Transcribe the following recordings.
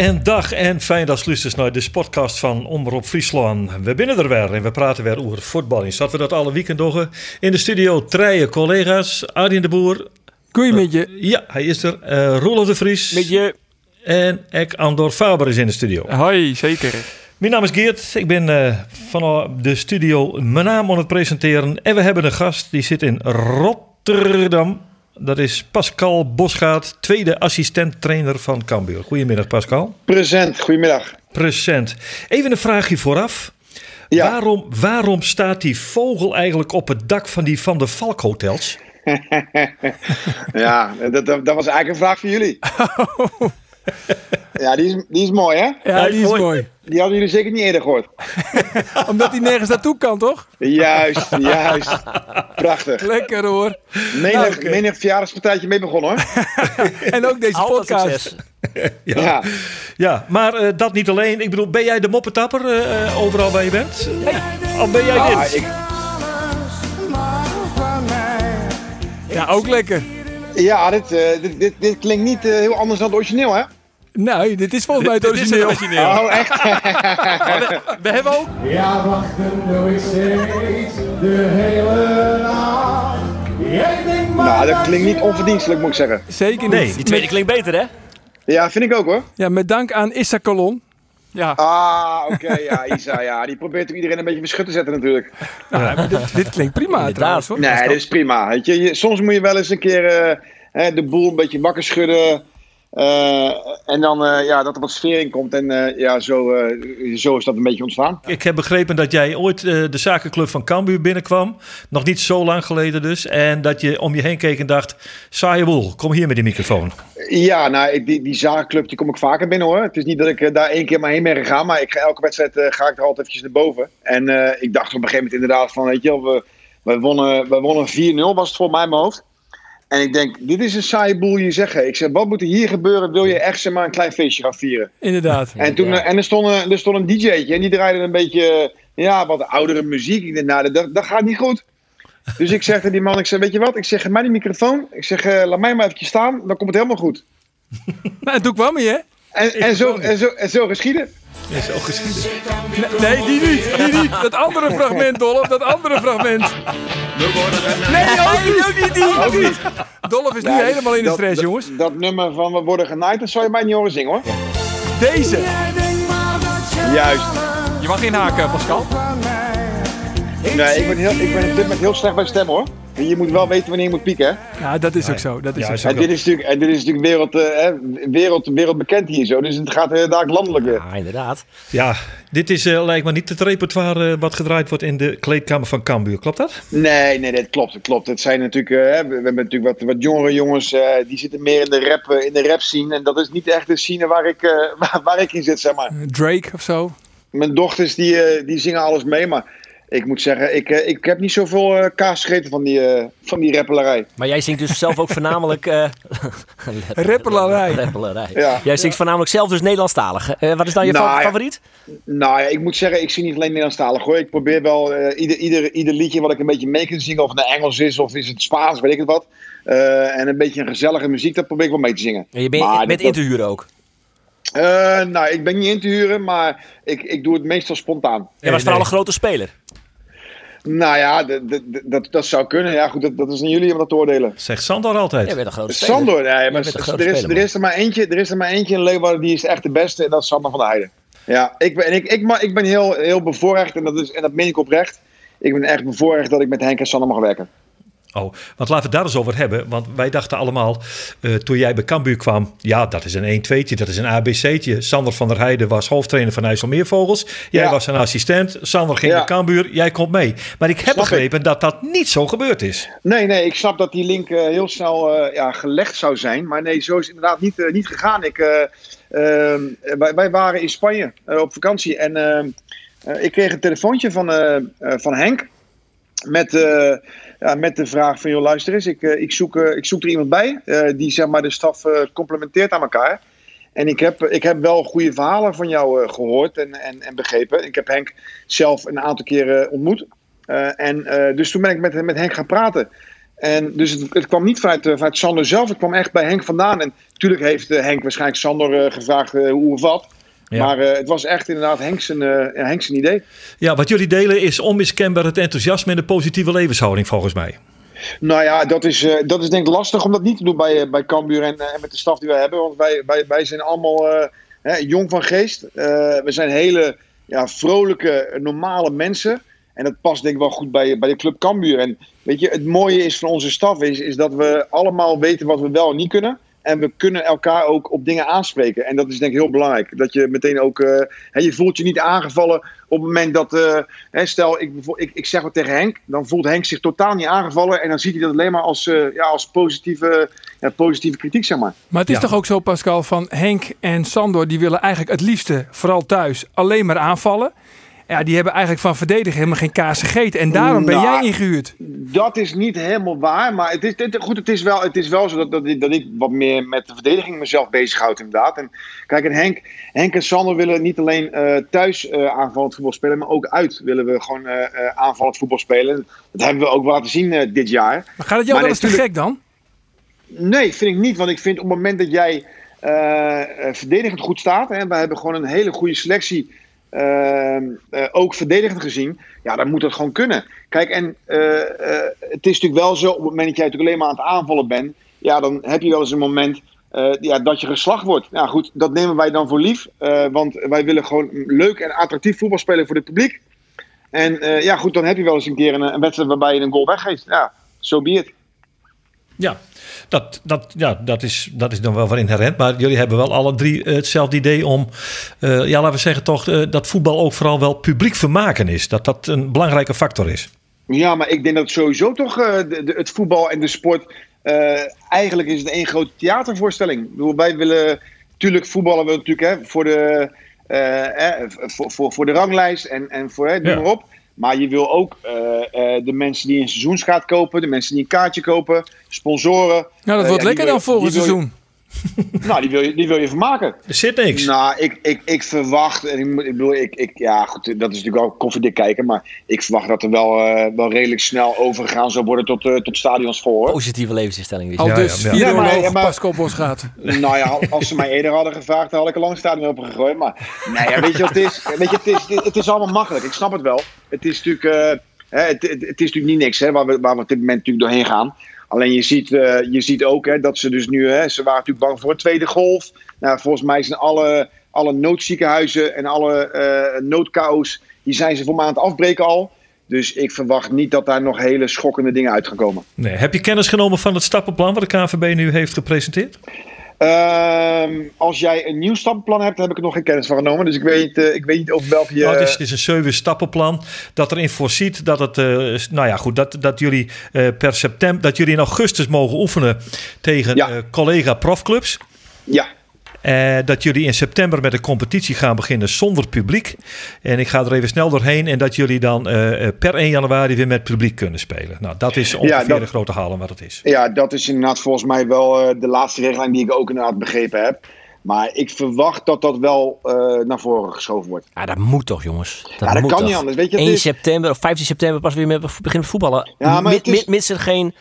En dag en fijn dat je naar de podcast van Omroep Friesland. We binnen er weer en we praten weer over voetbal. En zaten we dat alle weekend nog in de studio. Treien collega's, Arjen de Boer. Goeie met je. Ja, hij is er. Uh, Roelof de Vries. Met je. En Ek Andor Faber is in de studio. Hoi, zeker. Mijn naam is Geert. Ik ben uh, van de studio mijn naam aan het presenteren. En we hebben een gast die zit in Rotterdam. Dat is Pascal Bosgaard, tweede assistent-trainer van Cambuur. Goedemiddag Pascal. Present, goedemiddag. Present. Even een vraagje vooraf. Ja. Waarom, waarom staat die vogel eigenlijk op het dak van die Van de Valk hotels? ja, dat, dat, dat was eigenlijk een vraag voor jullie. Ja, die is, die is mooi, hè? Ja, die is mooi. Die hadden jullie zeker niet eerder gehoord. Omdat hij nergens naartoe kan, toch? Juist, juist. Prachtig. Lekker hoor. Menig, Nou, oké. menig verjaardagspartijtje mee begonnen, hoor. En ook deze podcast. Ja, Ja. ja maar eh, dat niet alleen. Ik bedoel, ben jij de moppetapper eh, overal waar je bent? Of ben jij Ah, dit? ik, Ja, ook lekker. Ja dit, eh, dit, dit, dit klinkt niet eh, heel anders dan het origineel, hè? Nee, dit is volgens mij het origineel. Oh, echt? We hebben ook... Ja, wachten doe ik steeds de hele nacht. Jij denkt maar Nou, dat klinkt niet onverdienstelijk, moet ik zeggen. Zeker niet. Nee, Die tweede klinkt beter, hè? Ja, vind ik ook, hoor. Ja, met dank aan Issa Colon. Ja, Ah, oké, ja, Isa, ja. Die probeert ook iedereen een beetje verschut te zetten, natuurlijk. nou, dit, dit klinkt prima trouwens hoor. Nee, dat is prima. Weet je, je- soms moet je wel eens een keer eh, hè, de boel een beetje wakker schudden. Eh, en dan eh, ja, dat er wat sfeer in komt. En eh, ja, zo, zo is dat een beetje ontstaan. Ik heb begrepen dat jij ooit de zakenclub van Cambuur binnenkwam. Nog niet zo lang geleden dus. En dat je om je heen keek en dacht... Saaie boel, kom hier met die microfoon. Ja, nou, die, die zakenclub die kom ik vaker binnen hoor. Het is niet dat ik daar één keer maar heen ben gegaan. Maar ik ga, elke wedstrijd ga ik er altijd eventjes naar boven. En ik dacht op een gegeven moment inderdaad van... Weet je wel, we, we wonnen, we wonnen 4-0 was het voor mij in mijn hoofd. En ik denk, dit is een saaie boel je zeggen. Ik zeg, wat moet er hier gebeuren? Wil je echt zeg maar een klein feestje gaan vieren? Inderdaad. En, toen, eh, en er, stond een, er stond een DJ'tje en die draaide een beetje ja, wat oudere muziek. Ik dacht, nou, dat, dat gaat niet goed. Dus ik zeg tegen die man, ik zeg, weet je wat? Ik zeg, geef mij die microfoon. Ik zeg, eh, laat mij maar eventjes staan, dan komt het helemaal goed. Nou, en toen kwam hij hè? En, en, zo, en, zo, en zo geschieden. Is ook geschiedenis. Nee, nee, die niet. Die niet. Dat andere fragment, Dolf. Dat andere fragment. Nee, ook niet. Ook niet. Die. Ook niet. Dolf is nu Ja, helemaal in de stress, dat- jongens. Dat nummer van We worden genaaid, dat zou je mij niet horen zingen hoor. Deze. Juist. Je mag geen haken, Pascal. Nee, ik ben, heel, ik ben op dit moment heel slecht bij stemmen hoor. En je moet wel weten wanneer je moet pieken hè. Ja, dat is ook zo. Dat is Ja, ook zo. En dit is natuurlijk, en dit is natuurlijk wereld, eh, hè, wereld, wereldbekend hier zo. Dus het gaat heel daar landelijk weer. Ja, inderdaad. Ja, dit is eh, lijkt me niet het repertoire eh, wat gedraaid wordt in de kleedkamer van Cambuur. Klopt dat? Nee, nee, dat klopt. Dat klopt. Het zijn natuurlijk, hè, we, we hebben natuurlijk wat, wat jongere jongens, eh, die zitten meer in de rap, in de rap scene. En dat is niet echt de scene waar ik, eh, waar, waar ik in zit, zeg maar. Drake of zo. Mijn dochters, die, eh, die zingen alles mee, maar ik moet zeggen, ik, eh, ik heb niet zoveel eh, kaas gegeten van die, eh, van die rappelarij. Maar jij zingt dus zelf ook voornamelijk... eh Rappelarij. Rappelarij. Ja. Jij zingt voornamelijk zelf dus Nederlandstalig. Eh, wat is dan je Nou, fa- ja. favoriet? Nou ja, ik moet zeggen, ik zie niet alleen Nederlandstalig hoor. Ik probeer wel eh, ieder, ieder, ieder liedje wat ik een beetje mee kan zingen, of het nou Engels is of is het Spaans, weet ik het wat. Eh, en een beetje een gezellige muziek, dat probeer ik wel mee te zingen. En je bent Maar met dat- in te huren ook. Eh, nou, ik ben niet in te huren, maar ik, ik doe het meestal spontaan. Jij was vooral een grote speler. Nou ja, dat, dat zou kunnen. Ja, goed, dat, dat is aan jullie om dat te oordelen. Zegt Sandor altijd. Jij bent een grote speler. Sandor, nee, maar er, is, er, is er maar eentje, er is er maar eentje in Leeuwarden die is echt de beste en dat is Sander van der Heijden. Ja, ik ben, en ik, ik, ma- ik ben heel, heel bevoorrecht en dat, is, en dat meen ik oprecht. Ik ben echt bevoorrecht dat ik met Henk en Sander mag werken. Oh, want laten we het daar eens over hebben. Want wij dachten allemaal, eh, toen jij bij Cambuur kwam... ja, dat is een 1-2'tje, dat is een ABC'tje. Sander van der Heijden was hoofdtrainer van IJsselmeervogels. Jij Ja. was een assistent. Sander ging Ja. naar Cambuur, jij komt mee. Maar ik heb Snap begrepen dat dat niet zo gebeurd is. Nee, nee, ik snap dat die link eh, heel snel eh, ja, gelegd zou zijn. Maar nee, zo is het inderdaad niet, niet gegaan. Ik, eh, ehm, wij, wij waren in Spanje op vakantie en ehm, eh, ik kreeg een telefoontje van, van Henk. Met, Ja, met de vraag van, joh, luister ik, eh, ik, zoek, eh, ik zoek er iemand bij eh, die zeg maar, de staf complementeert aan elkaar. En ik heb, ik heb wel goede verhalen van jou eh, gehoord en, en, en begrepen. Ik heb Henk zelf een aantal keren ontmoet. En, dus toen ben ik met, met Henk gaan praten. En dus het, het kwam niet vanuit, vanuit Sander zelf, het kwam echt bij Henk vandaan. En natuurlijk heeft Henk waarschijnlijk Sander gevraagd hoe of wat. Ja. Maar eh, het was echt inderdaad Henk zijn, eh, ja, Henk zijn idee. Ja, wat jullie delen is onmiskenbaar het enthousiasme en de positieve levenshouding volgens mij. Nou ja, dat is, eh, dat is denk ik lastig om dat niet te doen bij, bij Cambuur en, en met de staf die wij hebben. Want wij, wij, wij zijn allemaal hè, jong van geest. We zijn hele ja, vrolijke, normale mensen. En dat past denk ik wel goed bij, bij de club Cambuur. En weet je, het mooie is van onze staf is, is dat we allemaal weten wat we wel en niet kunnen. En we kunnen elkaar ook op dingen aanspreken. En dat is denk ik heel belangrijk. Dat je meteen ook... eh, hè, je voelt je niet aangevallen op het moment dat... eh, hè, stel, ik, ik, ik zeg wat tegen Henk. Dan voelt Henk zich totaal niet aangevallen. En dan ziet hij dat alleen maar als, eh, ja, als positieve, ja, positieve kritiek, zeg maar. Maar het is Ja. toch ook zo, Pascal, van Henk en Sandor, die willen eigenlijk het liefste, vooral thuis, alleen maar aanvallen. Ja, die hebben eigenlijk van verdedigen helemaal geen kaas gegeten. En daarom ben Nou, jij ingehuurd. Dat is niet helemaal waar. Maar het is, het, goed, het is wel, het is wel zo dat, dat, ik, dat ik wat meer met de verdediging mezelf bezighoud, inderdaad. En kijk, en Henk, Henk en Sander willen niet alleen eh, thuis eh, aanvallend voetbal spelen, maar ook uit willen we gewoon eh, aanvallend voetbal spelen. Dat hebben we ook laten zien dit jaar. Maar gaat het jou wel eens te gek dan? Nee, vind ik niet. Want ik vind op het moment dat jij verdedigend goed staat. Hè, we hebben gewoon een hele goede selectie. Eh, eh, ook verdedigend gezien. Ja, dan moet dat gewoon kunnen. Kijk, en eh, eh, het is natuurlijk wel zo. Op het moment dat jij natuurlijk alleen maar aan het aanvallen bent. Ja, dan heb je wel eens een moment. ja, dat je geslacht wordt. Ja, goed, dat nemen wij dan voor lief. want wij willen gewoon leuk en attractief voetbal spelen voor het publiek. En ja, goed, dan heb je wel eens een keer een, wedstrijd waarbij je een goal weggeeft. Ja, zo be it. Ja, dat, dat, ja dat, is, dat is dan wel weer inherent. Maar jullie hebben wel alle drie eh, hetzelfde idee om, eh, ja, laten we zeggen toch, eh, dat voetbal ook vooral wel publiek vermaken is. Dat dat een belangrijke factor is. Ja, maar ik denk dat sowieso toch de, de- het voetbal en de sport. eigenlijk is het één grote theatervoorstelling. Wij willen. Tuurlijk, voetballen we natuurlijk hè, voor, de, eh, eh, voor, voor, voor de ranglijst en, en voor. Hè, noem Ja. maar op. Maar je wil ook eh, eh, de mensen die een seizoenskaart kopen, de mensen die een kaartje kopen, sponsoren. Nou, dat Eh, wordt ja, lekker wil- dan volgend seizoen. Nou, die wil je, die wil je vermaken. Er zit niks. Nou, ik, ik, ik verwacht, en ik, ik bedoel, ik, ik, ja, goed, dat is natuurlijk ook koffiedik kijken, maar ik verwacht dat er wel, eh, wel redelijk snel overgegaan zal worden tot, eh, tot stadions vol. Hoor. Positieve levensinstelling. Al Dus. Ja, dus ja, ja. vierde Ja, maar- oorlog ja, maar- Pascal Bosgaat. Nou ja, als ze mij eerder hadden gevraagd, dan had ik een lang stadion open gegooid. Maar nee, ja, weet je wat het is? Weet je, het is, het is allemaal makkelijk. Ik snap het wel. Het is natuurlijk, eh, hè, het, het, het is natuurlijk niet niks hè, waar, we, waar we op dit moment natuurlijk doorheen gaan. Alleen je ziet, eh, je ziet ook hè, dat ze dus nu, hè, ze waren natuurlijk bang voor een tweede golf. Nou, volgens mij zijn alle, alle noodziekenhuizen en alle noodKO's, die zijn ze voor me aan het afbreken al. Dus ik verwacht niet dat daar nog hele schokkende dingen uit gaan komen. Nee. Heb je kennis genomen van het stappenplan wat de KNVB nu heeft gepresenteerd? Ehm, als jij een nieuw stappenplan hebt, heb ik er nog geen kennis van genomen. Dus ik weet, eh, ik weet niet over welke je... Nou, het, is, het is een zeven stappenplan dat erin voorziet dat het, eh, nou ja, goed, dat, dat jullie eh, per september, dat jullie in augustus mogen oefenen tegen Ja. eh, collega profclubs. Ja, Eh, dat jullie in september met de competitie gaan beginnen zonder publiek. En ik ga er even snel doorheen. En dat jullie dan eh, eh, per 1 januari weer met publiek kunnen spelen. Nou, dat is ongeveer dat- de grote halen wat het is. ja, dat is inderdaad volgens mij wel eh, de laatste regeling die ik ook inderdaad begrepen heb. Maar ik verwacht dat dat wel eh, naar voren geschoven wordt. Ja, dat moet toch, jongens. Dat, Ja, dat moet kan toch. niet anders. Weet je, het 1 is- september of 15 september pas weer met beginnen met voetballen. Ja, maar Mi- het is- Mits er geen,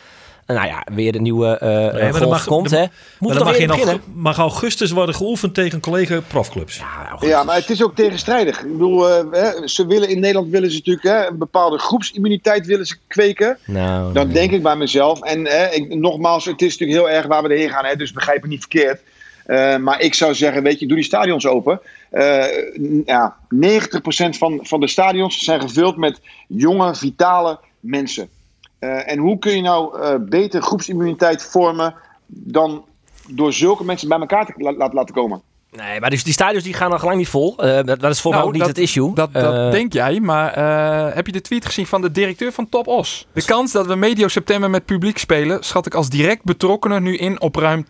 nou ja, weer een nieuwe Nee, dan golf mag- komt, hè. Moet dan mag, beginnen? mag augustus worden geoefend tegen collega profclubs. Ja. Ja, maar het is ook tegenstrijdig. Ik bedoel, eh, hè, ze willen in Nederland willen ze natuurlijk hè, een bepaalde groepsimmuniteit willen ze kweken. Nou, Dan nee. denk ik bij mezelf. En hè, ik, nogmaals, het is natuurlijk heel erg waar we heen gaan. Hè, dus begrijp me niet verkeerd. Eh, maar ik zou zeggen, weet je, doe die stadions open. Eh, ja, 90% van, van de stadions zijn gevuld met jonge, vitale mensen. Eh, en hoe kun je nou eh, beter groepsimmuniteit vormen dan door zulke mensen bij elkaar te la- laten komen? Nee, maar dus die stadions die gaan nog lang niet vol. Eh, dat, dat is volgens mij ook niet dat, het issue. Dat, dat denk jij, maar eh, heb je de tweet gezien van de directeur van Top Os? De kans dat we medio september met publiek spelen, schat ik als direct betrokkenen nu in op ruim 80%.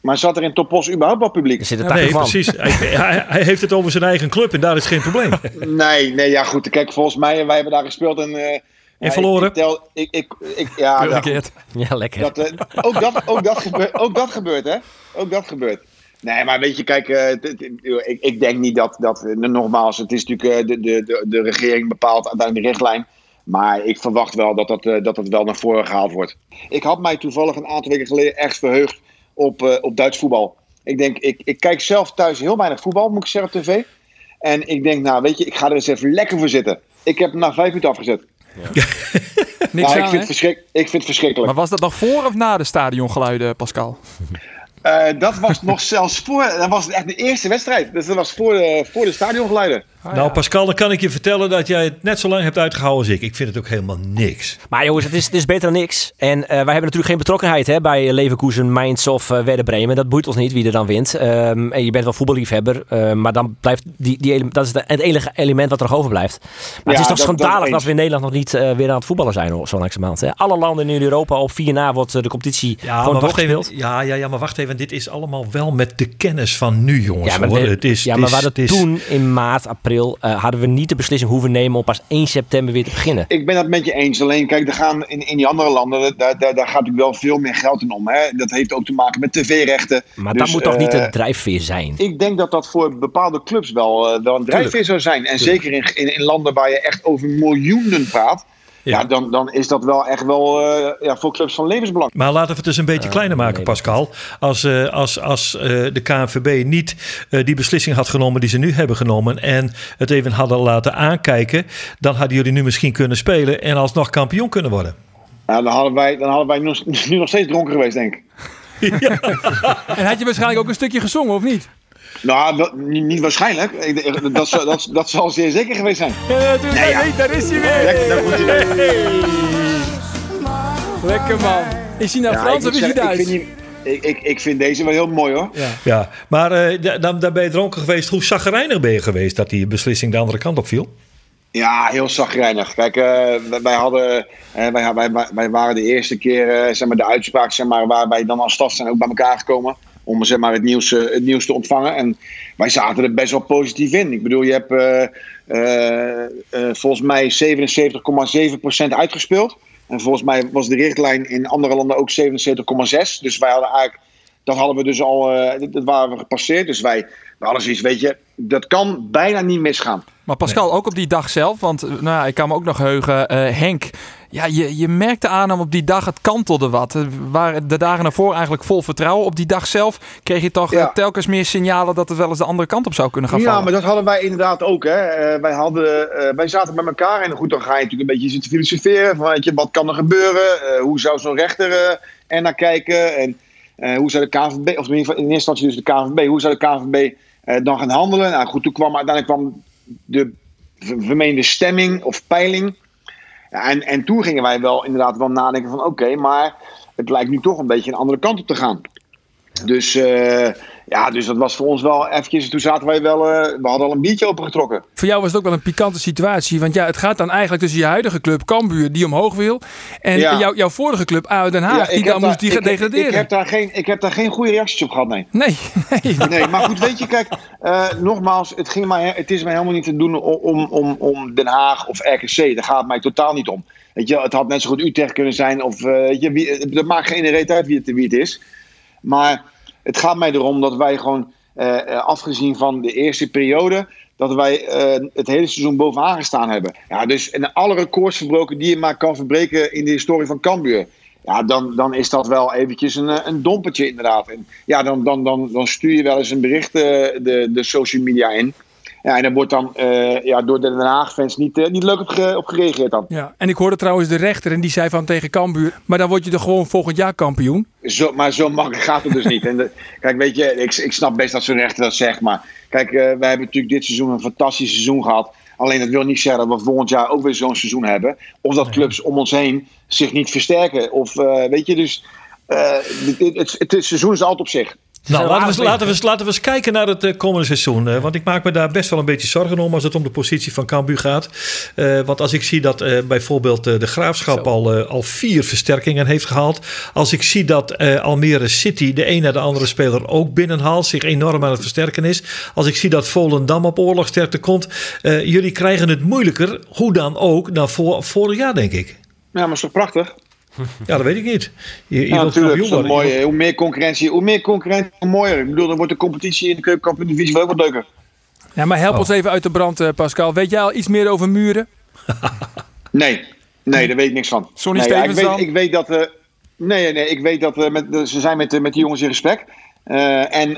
Maar zat er in Topos überhaupt wel publiek? er Ja, 80 nee, precies. Hij, hij, hij heeft het over zijn eigen club en daar is geen probleem. Nee, nee, ja goed. Kijk, volgens mij, wij hebben daar gespeeld en eh, En verloren. Ik, ik tel, ik, ik, ik, ja, dat, Teruggekeerd. Ja, lekker. dat, eh, ook, dat, ook, dat gebeurt, ook dat gebeurt, hè? Ook dat gebeurt. Nee, maar weet je, kijk, eh, t- t- ik, ik denk niet dat, dat eh, nogmaals, het is natuurlijk, eh, de, de, de, de regering bepaalt uiteindelijk de richtlijn. Maar ik verwacht wel dat dat, dat dat wel naar voren gehaald wordt. Ik had mij toevallig een aantal weken geleden echt verheugd op, eh, op Duits voetbal. Ik denk, ik, ik kijk zelf thuis heel weinig voetbal, moet ik zeggen, op tv. En ik denk, nou weet je, ik ga er eens even lekker voor zitten. Ik heb hem na vijf minuten afgezet. Niks Ja, ik, aan, vind hè? het verschrik, ik vind het verschrikkelijk. Maar was dat nog voor of na de stadiongeluiden, Pascal? Eh, dat was nog zelfs voor. Dat was echt de eerste wedstrijd. Dus dat was voor de, voor de stadiongeluiden. Ah, nou, ja. Pascal, dan kan ik je vertellen dat jij het net zo lang hebt uitgehouden als ik. Ik vind het ook helemaal niks. Maar jongens, het is, het is beter dan niks. En eh, wij hebben natuurlijk geen betrokkenheid hè, bij Leverkusen, Mainz of eh Werder Bremen. Dat boeit ons niet wie er dan wint. Ehm, en je bent wel voetballiefhebber, eh, maar dan blijft die, die, ele- dat is de- het enige element wat er nog overblijft. Maar het is toch dat- dat schandalig dat we in Nederland nog niet eh, weer aan het voetballen zijn, hoor, zo langzamerhand. Hè. Alle landen in Europa op 4 na wordt de competitie Ja, gewoon maar wacht even. Ja, ja, ja, maar wacht even. Dit is allemaal wel met de kennis van nu, jongens. Ja, maar, hoor. het is, ja, het maar het is- toen in maart, april, eh, hadden we niet de beslissing hoeven nemen om pas 1 september weer te beginnen. Ik ben het met je eens. Alleen, kijk, er gaan in, in die andere landen, daar, daar, daar gaat natuurlijk wel veel meer geld in om. Hè? Dat heeft ook te maken met tv-rechten. Maar Dus, dat moet toch niet eh, de drijfveer zijn? Ik denk dat dat voor bepaalde clubs wel, eh, wel een drijfveer zou zijn. En zeker in, in, in landen waar je echt over miljoenen praat. Ja. Ja, dan, dan is dat wel echt wel eh, ja, voor clubs van levensbelang. Maar laten we het eens een beetje kleiner maken, nee, Pascal. Als, eh, als, als eh, de KNVB niet eh, die beslissing had genomen die ze nu hebben genomen... en het even hadden laten aankijken... dan hadden jullie nu misschien kunnen spelen... en alsnog kampioen kunnen worden. Nou, dan hadden wij, dan hadden wij nu, nu nog steeds dronken geweest, denk ik. En had je waarschijnlijk ook een stukje gezongen, of niet? Nou, dat- niet, niet waarschijnlijk. Ik Dat, zal- dat, dat zal zeer zeker geweest zijn. Ja. Nee, ja. Nee, daar is hij weer. Lekker, daar moet hij weer. Lekker man. Is hij nou Ja, Frans ik of is hij Duits? ik, ik, ik, vind deze wel heel mooi hoor. Ja, maar eh, da- dan, dan ben je dronken geweest. Hoe zagrijnig ben je geweest dat die beslissing de andere kant op viel? Ja, heel zagrijnig. Kijk, eh, wij, hadden, eh, wij, wij, wij, waren de eerste keer, zeg maar, de uitspraak, zeg maar, waar wij dan als staf zijn ook bij elkaar gekomen. Om zeg maar, het, nieuws, eh, het nieuws te ontvangen. En wij zaten er best wel positief in. Ik bedoel, je hebt eh, eh, volgens mij 77,7% uitgespeeld. En volgens mij was de richtlijn in andere landen ook 77,6. Dus wij hadden eigenlijk, dat hadden we dus al, eh, dat- waren we gepasseerd. Dus wij, hadden zoiets, weet je, dat kan bijna niet misgaan. Maar Pascal, ook op die dag zelf, want nou, ja, ik kan me ook nog heugen, eh, Henk. Ja, je, je merkte aan hem op die dag, het kantelde wat. Waren de dagen daarvoor eigenlijk vol vertrouwen. Op die dag zelf kreeg je toch Ja. eh, telkens meer signalen dat het wel eens de andere kant op zou kunnen gaan Ja, vallen. maar dat hadden wij inderdaad ook. Hè. Eh, wij, hadden, eh, wij zaten bij elkaar en goed, dan ga je natuurlijk een beetje zitten filosoferen. Van, weet je, wat kan er gebeuren? Hoe zou zo'n rechter er naar kijken? En hoe zou de KNVB, of in ieder geval in eerste instantie dus de KNVB, hoe zou de KNVB eh, dan gaan handelen? Nou goed, toen kwam uiteindelijk kwam de ver- vermeende stemming of peiling. En, en toen gingen wij wel inderdaad wel nadenken van oké, maar het lijkt nu toch een beetje een andere kant op te gaan. Dus eh, ja, dus dat was voor ons wel eventjes. Toen zaten wij wel, eh, we hadden al een biertje opengetrokken. Voor jou was het ook wel een pikante situatie. Want ja, het gaat dan eigenlijk tussen je huidige club, Cambuur, die omhoog wil. En Ja. jouw, jouw vorige club, ADO Den Haag, Ja, die dan moest die ik- degraderen. Ik, heb daar geen, ik heb daar geen goede reacties op gehad, nee. Nee, nee. Nee, maar goed, weet je, kijk, eh, nogmaals, het, ging mij, het is mij helemaal niet te doen om, om, om Den Haag of RKC. Daar gaat het mij totaal niet om. Weet je, het had net zo goed Utrecht kunnen zijn of, weet je, wie, dat maakt geen reet uit wie het, wie het is. Maar het gaat mij erom dat wij gewoon, eh, eh, afgezien van de eerste periode, dat wij eh, het hele seizoen bovenaan gestaan hebben. Ja, dus en alle records verbroken die je maar kan verbreken in de historie van Cambuur. Ja, dan, dan is dat wel eventjes een, een dompertje inderdaad. En ja, dan, dan, dan, dan stuur je wel eens een bericht de, de social media in. Ja, en daar wordt dan eh, ja, door de Den Haag-fans niet, eh, niet leuk op, ge- op gereageerd dan. Ja, en ik hoorde trouwens de rechter en die zei van tegen Cambuur, maar dan word je toch gewoon volgend jaar kampioen? Zo, maar zo makkelijk gaat het dus niet. En de- kijk, weet je, ik, ik snap best dat zo'n rechter dat zegt. Maar kijk, eh, wij hebben natuurlijk dit seizoen een fantastisch seizoen gehad. Alleen dat wil niet zeggen dat we volgend jaar ook weer zo'n seizoen hebben. Of dat clubs om ons heen zich niet versterken. Of weet je, dus het, het seizoen is altijd op zich. Nou, laten we, eens- laten, we, eens- laten we eens kijken naar het eh, komende seizoen. eh, want ik maak me daar best wel een beetje zorgen om als het om de positie van Cambuur gaat. Eh, want als ik zie dat eh, bijvoorbeeld de Graafschap al, eh, al vier versterkingen heeft gehaald. Als ik zie dat eh, Almere City de een naar de andere speler ook binnenhaalt. Zich enorm aan het versterken is. Als ik zie dat Volendam op oorlogsterkte komt. eh, jullie krijgen het moeilijker, hoe dan ook, dan voor, vorig jaar denk ik. Ja, maar is toch prachtig? Ja, dat weet ik niet. Je, je Ja, natuurlijk. mooi. Hoe meer concurrentie, hoe meer concurrentie, hoe mooier. Ik bedoel, dan wordt de competitie in de keukenkampioen-divisie wel wat leuker. Ja, maar help Oh. ons even uit de brand, eh, Pascal. Weet jij al iets meer over muren? Nee, nee, daar weet ik niks van. Sonny nee, ja, ik, Stevens weet, ik weet dat. eh, nee, nee, ik weet dat eh, met, ze zijn met, met die jongens in gesprek. Eh, en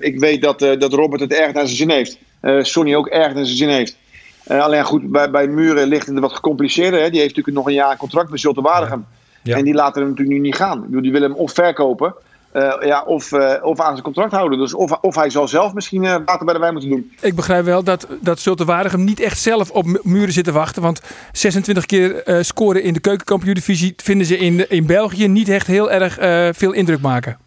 ik weet dat, eh, dat Robert het erg naar zijn zin heeft. Eh Sonny ook erg naar zijn zin heeft. Eh, alleen goed, bij, bij Muren ligt het wat gecompliceerder. Hè. Die heeft natuurlijk nog een jaar contract bij Zulte Waregem. Ja. En die laten hem natuurlijk nu niet gaan. Die willen hem of verkopen. eh, ja, of, eh, of aan zijn contract houden. Dus of, of hij zal zelf misschien eh, water bij de wijn moeten doen. Ik begrijp wel dat, dat Zulte Waregem niet echt zelf op mu- muren zit te wachten. Want 26 keer scoren in de keukenkampioen-divisie vinden ze in, in België niet echt heel erg veel indruk maken.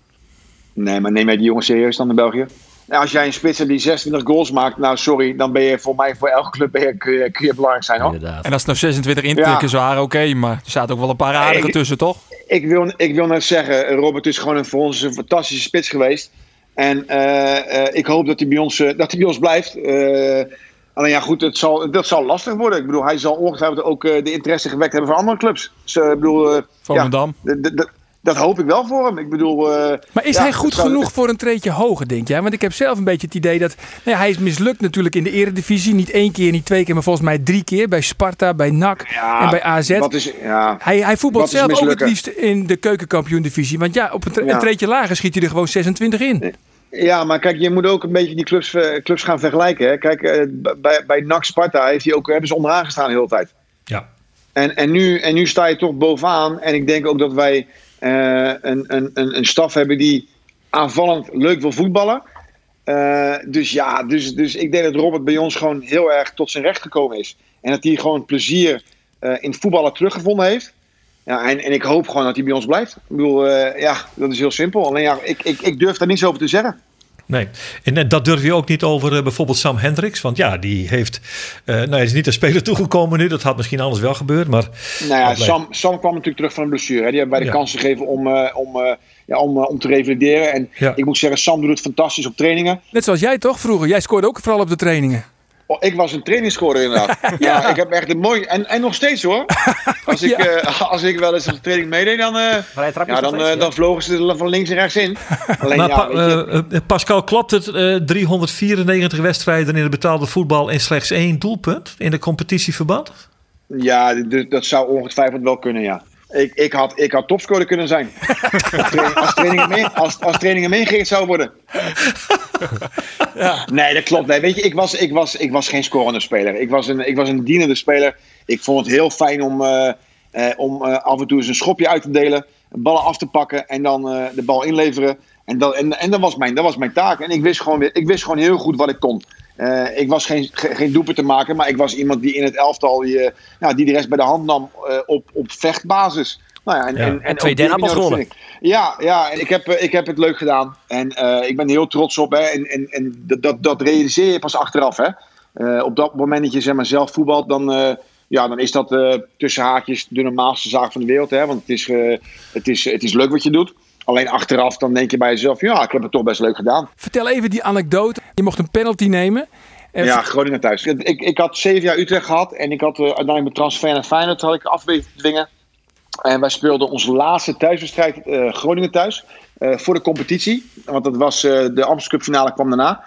Nee, maar neem jij die jongens serieus dan in België? Ja, als jij een spits hebt die 26 goals maakt, nou sorry, dan ben je voor mij voor elke club ben je, kun, je, kun je belangrijk zijn hoor. Inderdaad. En als het nou 26 intikkers waren, oké, maar er zaten ook wel een paar aardige ik- tussen, toch? Ik wil, ik wil net zeggen, Robert is gewoon een, voor ons een fantastische spits geweest. En eh, eh, ik hoop dat hij bij ons, eh, dat hij bij ons blijft. Eh, alleen ja, goed, het zal, dat zal lastig worden. Ik bedoel, hij zal ongetwijfeld ook eh, de interesse gewekt hebben van andere clubs. Dus, eh, ik bedoel, eh, Volendam. ja, d- d- d- dat hoop ik wel voor hem. Ik bedoel, eh, Maar is ja, hij goed genoeg voor een treetje hoger, denk jij? Want ik heb zelf een beetje het idee dat... Nou ja, hij is mislukt natuurlijk in de eredivisie. Niet één keer, niet twee keer, maar volgens mij drie keer. Bij Sparta, bij NAC Ja, en bij AZ. Wat is, ja, Hij, hij voetbalt Wat is zelf ook het liefst in de keukenkampioen-divisie. Want ja, op een, tre- Ja. een treetje lager schiet hij er gewoon 26 in. Ja, maar kijk, je moet ook een beetje die clubs, eh, clubs gaan vergelijken. Hè. Kijk, eh, bij, bij NAC Sparta heeft hij ook, hebben ze onderaan gestaan de hele tijd. Ja. En, en, nu, en nu sta je toch bovenaan. En ik denk ook dat wij een, een, een, een staf hebben die aanvallend leuk wil voetballen. Eh, dus ja, dus, dus ik denk dat Robert bij ons gewoon heel erg tot zijn recht gekomen is. En dat hij gewoon plezier eh, in het voetballen teruggevonden heeft. Ja, en, en ik hoop gewoon dat hij bij ons blijft. Ik bedoel, eh, ja, dat is heel simpel. Alleen ja, ik, ik, ik durf daar niets over te zeggen. Nee, en eh, dat durf je ook niet over eh, bijvoorbeeld Sam Hendricks. Want ja, die heeft. eh nou, hij is niet een speler toegekomen nu. Dat had misschien anders wel gebeurd. Maar Nou ja, Sam, Sam kwam natuurlijk terug van een blessure. Hè. Die hebben wij de Ja. kans gegeven om, eh, om, eh, ja, om, om te revalideren. En Ja. ik moet zeggen, Sam doet het fantastisch op trainingen. Net zoals jij toch vroeger? Jij scoorde ook vooral op de trainingen. Oh, ik was een trainingsscorer inderdaad. ja. ik heb echt een mooi... En, en nog steeds hoor. Als ik, Ja. eh, als ik wel eens de training meedeed, dan, eh, ja, dan, eh, dan vlogen ze er van links en rechts in. Alleen maar ja, Pa- weet je, Pascal, klopt het? eh 394 wedstrijden in het betaalde voetbal en slechts één doelpunt in de competitieverband? ja dat zou ongetwijfeld wel kunnen, ja. Ik, ik, had, ik had topscorer kunnen zijn. als, training, als, trainingen mee, als, als trainingen meegegeven zou worden. Nee, dat klopt. Nee, weet je, ik was, ik, was, ik was geen scorende speler. Ik was een, ik was een dienende speler. Ik vond het heel fijn om, eh, eh, om eh, af en toe eens een schopje uit te delen. Ballen af te pakken en dan de bal inleveren. En, dat, en, en dat, was mijn, dat was mijn taak. En ik wist gewoon, ik wist gewoon heel goed wat ik kon. Eh, ik was geen, ge- geen doepen te maken, maar ik was iemand die in het elftal die, ja, die de rest bij de hand nam eh, op, op vechtbasis. Nou ja, en, Ja. en, En twee dennenappels gewonnen. Ja, ja en ik, heb, eh, ik heb het leuk gedaan. En ik ben er heel trots op. Hè. En, en, en dat, dat, realiseer je pas achteraf. Hè. Op dat moment dat je zeg maar, zelf voetbalt, dan, ja, dan is dat tussen haakjes de normaalste zaak van de wereld. Hè. Want het is, het, is, het is leuk wat je doet. Alleen achteraf dan denk je bij jezelf, ja, ik heb het toch best leuk gedaan. Vertel even die anekdote. Je mocht een penalty nemen. En Ja, Groningen thuis. Ik, ik had zeven jaar Utrecht gehad en ik had uh, uiteindelijk mijn transfer naar Feyenoord had ik af weten te dwingen. En wij speelden onze laatste thuiswedstrijd uh, Groningen thuis uh, voor de competitie. Want dat was de Amsterdam Cup finale kwam daarna.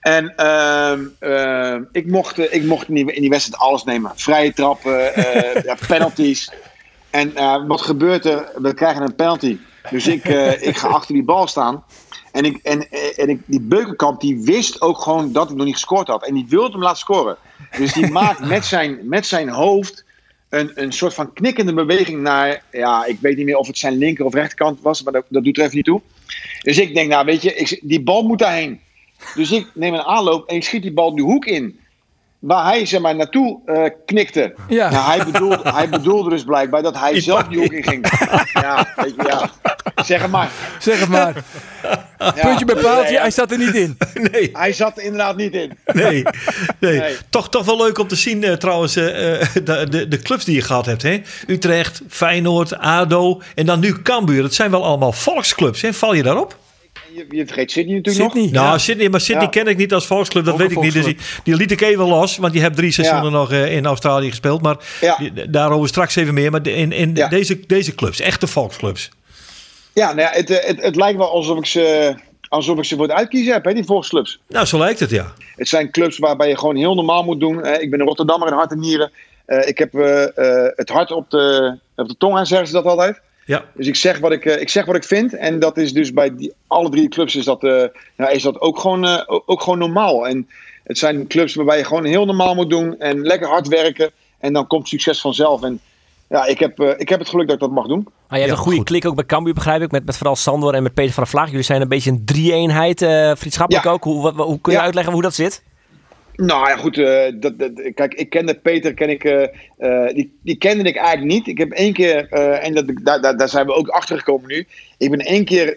En uh, ik, mocht, ik mocht in die, in die wedstrijd alles nemen. Vrije trappen, ja, penalties. En wat gebeurt er? We krijgen een penalty. Dus ik, uh, ik ga achter die bal staan. En, ik, en, en ik, die Beukenkamp die wist ook gewoon dat hij nog niet gescoord had. En die wilde hem laten scoren. Dus die maakt met zijn, met zijn hoofd een, een soort van knikkende beweging naar... Ja, ik weet niet meer of het zijn linker of rechterkant was. Maar dat, dat doet er even niet toe. Dus ik denk, nou weet je, ik, die bal moet daarheen. Dus ik neem een aanloop en ik schiet die bal de hoek in. Waar hij zeg maar naartoe uh, knikte. Ja. Nou, hij, bedoelde, hij bedoelde dus blijkbaar dat hij zelf die hoek in ging. Ja, weet je, ja. Zeg het maar. Zeg het maar. Puntje bij paaltje, ja. hij zat er niet in. Nee, Hij zat er inderdaad niet in. nee, nee. Nee. Toch, toch wel leuk om te zien eh, trouwens eh, eh, de, de, de clubs die je gehad hebt. Hè? Utrecht, Feyenoord, ADO en dan nu Cambuur. Dat zijn wel allemaal volksclubs. Hè? Val je daarop? Je, je vergeet Sydney natuurlijk Sydney. Nou, Ja. Sydney, maar Sydney Ja. ken ik niet als volksclub, dat Ook weet ik niet. Dus die, die liet ik even los, want die hebt drie seizoenen nog eh, in Australië gespeeld. Maar Ja. die- daarover straks even meer. Maar in, in Ja. deze, deze clubs, echte volksclubs. nog. Ja, nou ja het, eh, het, het lijkt wel alsof ik ze, alsof ik ze voor het uitkiezen heb, hè, die volksclubs. Nou, zo lijkt het, ja. Het zijn clubs waarbij je gewoon heel normaal moet doen. Eh, ik ben een Rotterdammer in hart en nieren. Eh, ik heb het hart op de, op de tong aan, zeggen ze dat altijd. Ja, Dus ik zeg wat ik, eh, ik, zeg wat ik vind. En dat is dus bij die, alle drie clubs is dat, eh, nou, is dat ook, gewoon, eh, ook, gewoon normaal. En het zijn clubs waarbij je gewoon heel normaal moet doen. En lekker hard werken. En dan komt succes vanzelf. En ja, ik heb, eh, ik heb het geluk dat ik dat mag doen. Maar je hebt Ja, een goede goed. klik ook bij Cambuur, begrijp ik. Met, met vooral Sandor en met Peter van der Vlaag. Jullie zijn een beetje een drie-eenheid, eh, vriendschappelijk Ja. ook. Hoe, wat- hoe kun je Ja. uitleggen hoe dat zit? Nou ja, goed. eh, dat, dat, kijk, ik kende Peter, ken ik, eh, eh, die, die kende ik eigenlijk niet. Ik heb één keer, en dat, daar, daar, daar zijn we ook achter gekomen nu. Ik ben één keer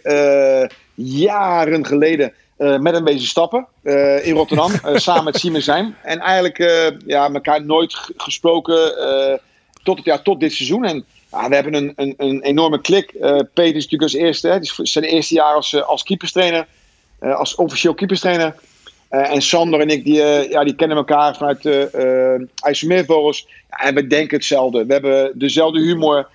jaren geleden met hem bezig stappen in Rotterdam, samen met Simon Zijn. En eigenlijk ja, elkaar nooit gesproken tot, het, ja, tot dit seizoen. En ja, we hebben een, een, een enorme klik. Peter is natuurlijk als eerste, hè, het is zijn eerste jaar als, als keeperstrainer, als officieel keeperstrainer. Eh, en Sander en ik, die, eh, ja, die kennen elkaar vanuit de uh, IJsselmeervogels. Ja, en we denken hetzelfde. We hebben dezelfde humor.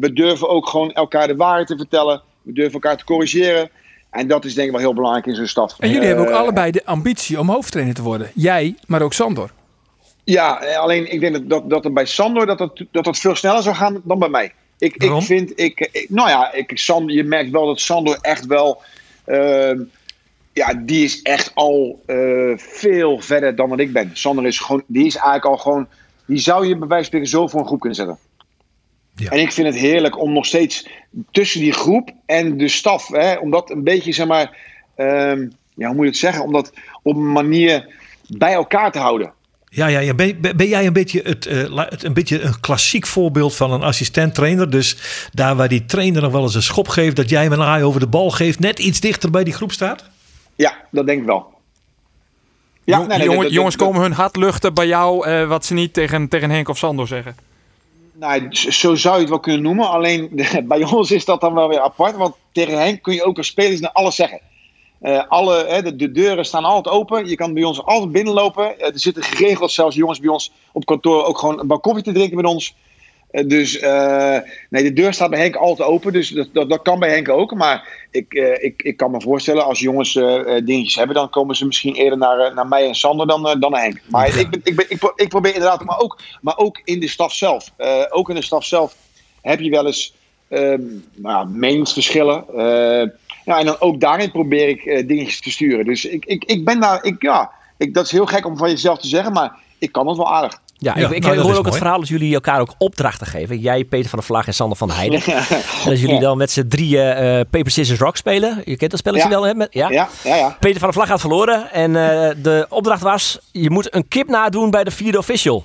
We durven ook gewoon elkaar de waarheid te vertellen. We durven elkaar te corrigeren. En dat is denk ik wel heel belangrijk in zo'n stad. En jullie hebben ook allebei de ambitie om hoofdtrainer te worden. Jij, maar ook Sandor. Ja, alleen ik denk dat, dat, dat er bij Sander dat het, dat het veel sneller zou gaan dan bij mij. Ik, Waarom? ik vind, ik, ik- nou ja, ik, Sander, je merkt wel dat Sander echt wel, ja, die is echt al eh, veel verder dan wat ik ben. Sander is gewoon, die is eigenlijk al gewoon, die zou je bij wijze van spreken zo voor een groep kunnen zetten. Ja. En ik vind het heerlijk om nog steeds tussen die groep en de staf, hè, om dat een beetje, zeg maar, ehm, ja, hoe moet je het zeggen, om dat op een manier bij elkaar te houden. Ja, ja, ja. Ben, ben jij een beetje, het, eh, het- een beetje een klassiek voorbeeld van een assistent-trainer? Dus daar waar die trainer nog wel eens een schop geeft, dat jij hem een aai over de bal geeft, net iets dichter bij die groep staat? Ja, dat denk ik wel. Ja, Jong- nee, nee, jongen- dat- jongens dat- komen hun hart luchten bij jou, eh, wat ze niet tegen, tegen Henk of Sandor zeggen. Nou, zo zou je het wel kunnen noemen. Alleen bij ons is dat dan wel weer apart. Want tegen Henk kun je ook als spelers naar alles zeggen. Eh, alle, hè, de, de deuren staan altijd open. Je kan bij ons altijd binnenlopen. Eh, er zitten geregeld zelfs jongens bij ons op kantoor ook gewoon een bak koffie te drinken met ons. Eh, dus eh, nee, de deur staat bij Henk altijd open. Dus dat, dat, dat kan bij Henk ook. Maar ik, eh, ik, ik kan me voorstellen, als jongens dingetjes hebben, dan komen ze misschien eerder naar, naar mij en Sander dan, dan naar Henk. Maar ik, ben, ik, ben, ik, pro- ik probeer inderdaad, maar ook, maar ook in de staf zelf. Ook in de staf zelf heb je wel eens nou, meningsverschillen. Ja, en dan ook daarin probeer ik dingetjes te sturen. Dus ik, ik, ik ben daar, ik, ja, ik, dat is heel gek om van jezelf te zeggen, maar ik kan het wel aardig. Ja, Ja, ik, ik nou, hoor ook het verhaal dat jullie elkaar ook opdrachten geven. Jij, Peter van der Vlaag en Sander van der Heijden. En dat jullie Ja. dan met z'n drieën eh Paper, Scissors, Rock spelen. Je kent dat spelletje wel, hè? Met, ja? Ja, ja, ja. Peter van der Vlag had verloren. En eh, de opdracht was, je moet een kip nadoen bij de vierde official.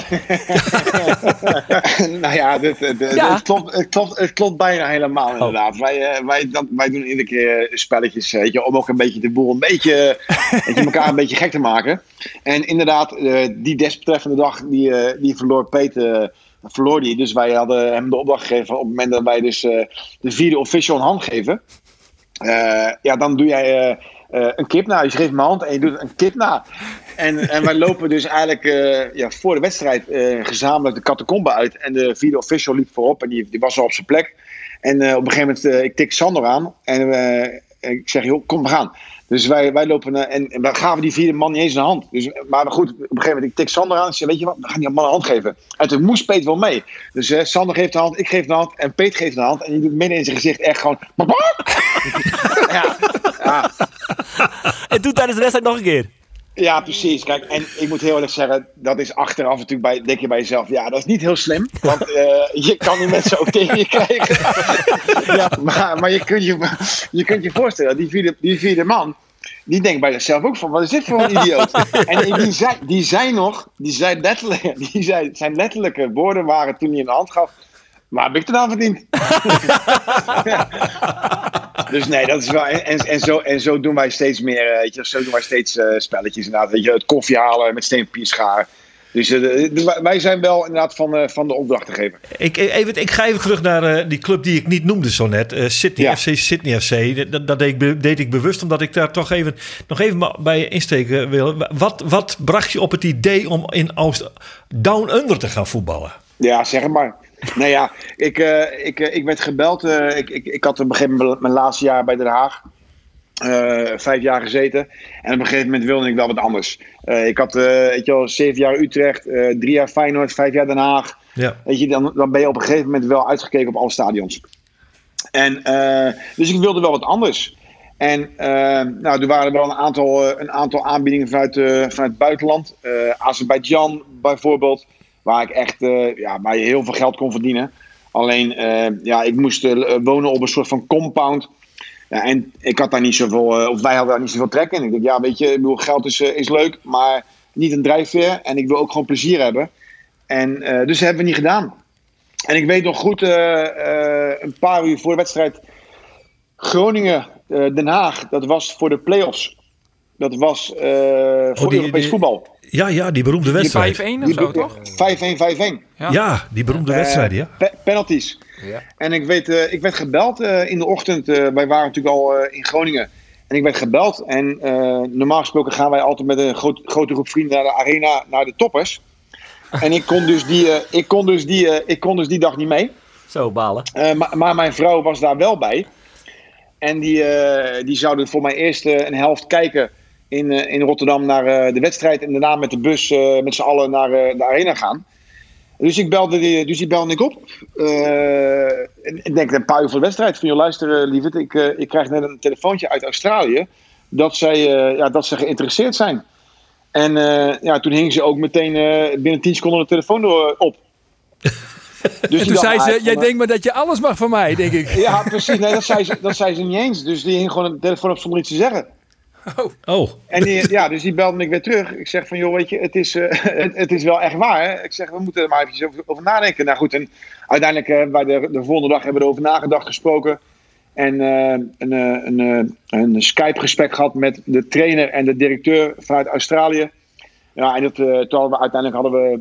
nou ja, dit, dit- Ja. Het, klopt, het, klopt, het klopt bijna helemaal inderdaad. Wij, eh, wij, dat, wij doen iedere keer spelletjes weet je, om ook een beetje de boel een beetje, weet je, elkaar een beetje gek te maken. En inderdaad, eh, die desbetreffende dag, die, eh, die verloor Peter, eh, verloor die. Dus wij hadden hem de opdracht gegeven op het moment dat wij dus eh, de vierde official een hand geven. Eh, ja, dan doe jij eh, eh, een kip na. Je geeft mijn hand en je doet een kip na. En, en wij lopen dus eigenlijk eh, ja, voor de wedstrijd eh, gezamenlijk de catacombe uit. En de vierde official liep voorop en die, die was al op zijn plek. En eh, op een gegeven moment, ik tik Sander aan. En ik zeg, joh, kom, we gaan. Dus wij, wij lopen naar, en, en we gaven die vierde man niet eens een hand. Dus, maar goed, op een gegeven moment, ik tik Sander aan. Ik zeg, weet je wat, we gaan die man een hand geven. En toen moest Peter wel mee. Dus Sander geeft de hand, ik geef de hand en Peter geeft de hand. En die doet midden in zijn gezicht echt gewoon... ja, ja, En doe tijdens de wedstrijd nog een keer. Ja, precies. Kijk, en ik moet heel eerlijk zeggen, dat is achteraf natuurlijk bij, denk je bij jezelf, ja, dat is niet heel slim. Want eh, je kan die mensen ook tegen je krijgen. ja, maar maar je, kunt je, je kunt je voorstellen, die vierde, die vierde man, die denkt bij zichzelf ook van, wat is dit voor een idioot? en die zei, die zei nog, die zei letterlijk, die zei, zijn letterlijke woorden waren toen hij een hand gaf, waar heb ik het aan verdiend? Dus nee, dat is wel. En, en, zo, en zo doen wij steeds meer. eh, Weet je, zo doen wij steeds eh, spelletjes. Inderdaad, weet je, het koffie halen met steenpierschaar. Dus eh, wij zijn wel inderdaad van, eh, van de opdrachtengever. Ik, even, ik ga even terug naar eh, die club die ik niet noemde zo net. eh Sydney Ja. FC, Sydney FC. Dat, dat deed, ik, deed ik bewust omdat ik daar toch even, nog even bij insteken wil. Wat, wat bracht je op het idee om in Oost Down Under te gaan voetballen? Ja, zeg maar. nou ja, ik, eh, ik, eh, ik werd gebeld. eh, ik, ik, ik had op een gegeven moment mijn laatste jaar bij Den Haag. Eh, vijf jaar gezeten. En op een gegeven moment wilde ik wel wat anders. Eh, ik had, eh, weet je wel, zeven jaar Utrecht, drie jaar Feyenoord, vijf jaar Den Haag. Ja. Weet je, dan, dan ben je op een gegeven moment wel uitgekeken op alle stadions. En, dus ik wilde wel wat anders. En nou, er waren wel een aantal, een aantal aanbiedingen vanuit, vanuit het buitenland. Azerbeidzjan bijvoorbeeld, waar ik echt ja, waar je heel veel geld kon verdienen. Alleen, ja, ik moest wonen op een soort van compound. Ja, en ik had daar niet zoveel, eh, of wij hadden daar niet zoveel trek in. Ik dacht, ja, weet je, ik bedoel, geld is, eh, is leuk, maar niet een drijfveer. En ik wil ook gewoon plezier hebben. En eh, dus dat hebben we niet gedaan. En ik weet nog goed, eh, eh, een paar uur voor de wedstrijd, Groningen, eh, Den Haag, dat was voor de play-offs. Dat was eh, voor die- Europees die- voetbal. Ja, ja, die beroemde wedstrijd. 5-1 of zo, toch? 5-1, 5-1. Ja, die beroemde wedstrijd, ja. pe- penalties. Ja. En ik weet, eh, ik werd gebeld eh, in de ochtend. eh, wij waren natuurlijk al eh, in Groningen. En ik werd gebeld. En eh, normaal gesproken gaan wij altijd met een groot, grote groep vrienden naar de arena, naar de toppers. En ik kon dus die, eh, ik kon dus die, eh, ik kon dus die dag niet mee. Zo, balen. Eh, maar, maar mijn vrouw was daar wel bij. En die, eh, die zouden voor mij eerst een helft kijken in, eh, in Rotterdam naar eh, de wedstrijd. En daarna met de bus eh, met z'n allen naar eh, de arena gaan. Dus ik belde, die, dus die belde ik op. Eh, en ik denk een paar uur voor de wedstrijd. Van je luisteren, lieverd. Ik, eh, ik krijg net een telefoontje uit Australië. Dat zij, eh, ja, dat ze geïnteresseerd zijn. En eh, ja, toen hing ze ook meteen eh, binnen 10 seconden de telefoon door, op. Dus En toen zei ah, ze, jij denkt maar dat je alles mag van mij, denk ik. ja, precies. Nee, dat zei, ze, dat zei ze niet eens. Dus die hing gewoon de telefoon op zonder iets te zeggen. Oh, En die, ja, dus die belde me weer terug. Ik zeg van, joh, weet je, het is, eh, het, het is wel echt waar. Hè? Ik zeg, we moeten er maar even over, over nadenken. Nou goed, en uiteindelijk eh, bij de, de volgende dag hebben we erover nagedacht, gesproken. En eh, een, eh, een, eh, een Skype-gesprek gehad met de trainer en de directeur vanuit Australië. Ja, en dat, eh, toen hadden we, uiteindelijk hadden we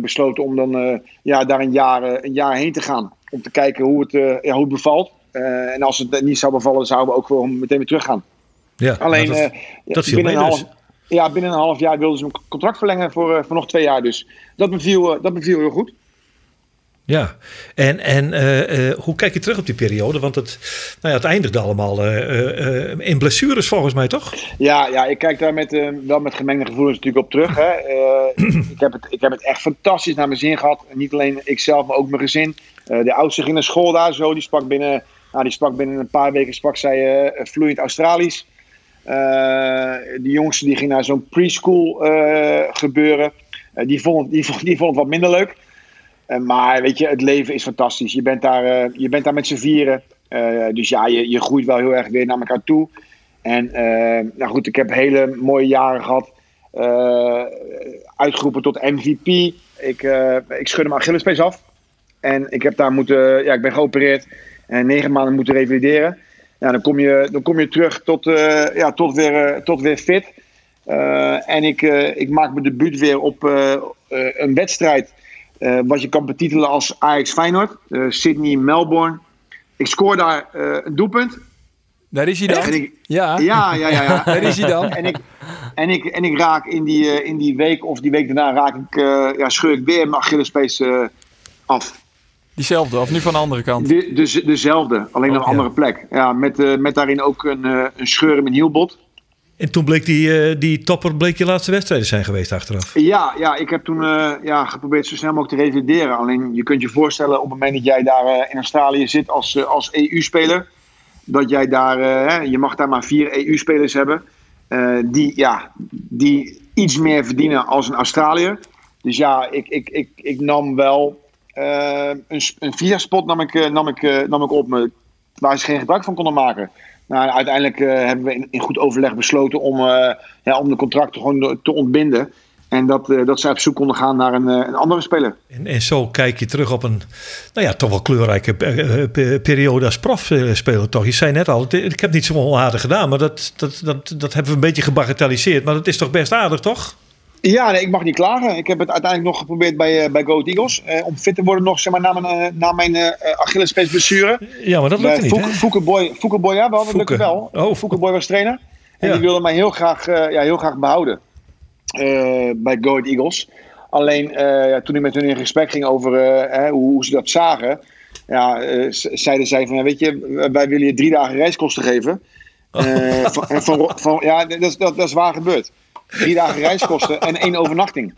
besloten om dan eh, ja, daar een jaar, een jaar heen te gaan. Om te kijken hoe het, eh, ja, hoe het bevalt. Eh, en als het niet zou bevallen, zouden we ook gewoon meteen weer terug gaan. Ja. Alleen dat- eh, dat binnen, een dus. half, ja, binnen een half jaar wilden ze mijn contract verlengen voor, eh, voor nog twee jaar. Dus dat beviel, eh, dat beviel heel goed. Ja, en, en hoe kijk je terug op die periode? Want het, nou ja, het eindigde allemaal in blessures volgens mij, toch? Ja, ja ik kijk daar met, wel met gemengde gevoelens natuurlijk op terug. Hè. Ik, heb het, ik heb het echt fantastisch naar mijn zin gehad. Niet alleen ikzelf, maar ook mijn gezin. De oudste ging naar school daar zo. Die sprak binnen, nou, die sprak binnen een paar weken sprak zij vloeiend Australisch. Eh, de jongste die ging naar zo'n preschool eh, gebeuren. Eh, die, vond, die, vond, die vond het wat minder leuk. Eh, maar weet je, het leven is fantastisch. Je bent daar, eh, je bent daar met z'n vieren. Eh, dus ja, je, je groeit wel heel erg weer naar elkaar toe. En eh, nou goed, ik heb hele mooie jaren gehad. Eh, uitgeroepen tot MVP. Ik, eh, ik schudde mijn Achillespees af. En ik heb daar moeten, ja, ik ben geopereerd. En negen maanden moeten revalideren. Ja, dan kom je, dan kom je terug tot, eh, ja, tot, weer, eh, tot weer fit. Eh, en ik, ik maak mijn debuut weer op een wedstrijd. wat je kan betitelen als Ajax Feyenoord. Sydney, Melbourne. Ik scoor daar een doelpunt. Daar is hij dan. En ik, Ja, ja, ja, ja. ja. daar is hij dan. En ik, en ik, en ik raak in die, in die week of die week daarna raak ik, ja, scheur ik weer mijn Achillespees af. Diezelfde, of nu van de andere kant? De, de, dezelfde, alleen op een Oh, ja. andere plek. Ja, met, eh, met daarin ook een, eh, een scheur in mijn hielbot. En toen bleek die, eh, die topper bleek je laatste wedstrijden zijn geweest achteraf. Ja, ja, ik heb toen eh, ja, geprobeerd zo snel mogelijk te revalideren. Alleen je kunt je voorstellen op het moment dat jij daar in Australië zit als, als EU-speler. Dat jij daar, hè, je mag daar maar vier EU-spelers hebben. eh, die, ja, die iets meer verdienen als een Australiër. Dus ja, ik, ik, ik, ik nam wel een, s- een via-spot nam ik, eh, nam ik, eh, nam ik op me, waar ze geen gebruik van konden maken. Nou, uiteindelijk eh, hebben we in, goed overleg besloten om, eh, ja, om de contracten gewoon te ontbinden. En dat, eh, dat zij op zoek konden gaan naar een, eh, een andere speler. En, en zo kijk je terug op een, nou ja, toch wel kleurrijke eh, eh, pe- periode als profspeler toch. Je zei net al, ik heb niet zo onaardig gedaan, maar dat, dat, dat, dat hebben we een beetje gebagatelliseerd. Maar dat is toch best aardig, toch? Ja, nee, ik mag niet klagen. Ik heb het uiteindelijk nog geprobeerd bij, eh bij Go Ahead Eagles. eh, om fit te worden nog, zeg maar, na mijn, eh, na mijn eh Achillespees blessure. Ja, maar dat lukte niet, hè? Foukeboy, Foukeboy, ja, wel, dat lukte wel. Oh. Foukeboy was trainer. En Ja. die wilde mij heel graag, ja, heel graag behouden eh, bij Go Ahead Eagles. Alleen ja, toen ik met hun in gesprek ging over hè, hoe, hoe ze dat zagen, ja, zeiden zij van, ja, weet je, wij willen je drie dagen reiskosten geven. Eh, van, van, van, ja, dat, dat, dat is waar gebeurd. Drie dagen reiskosten en één overnachting.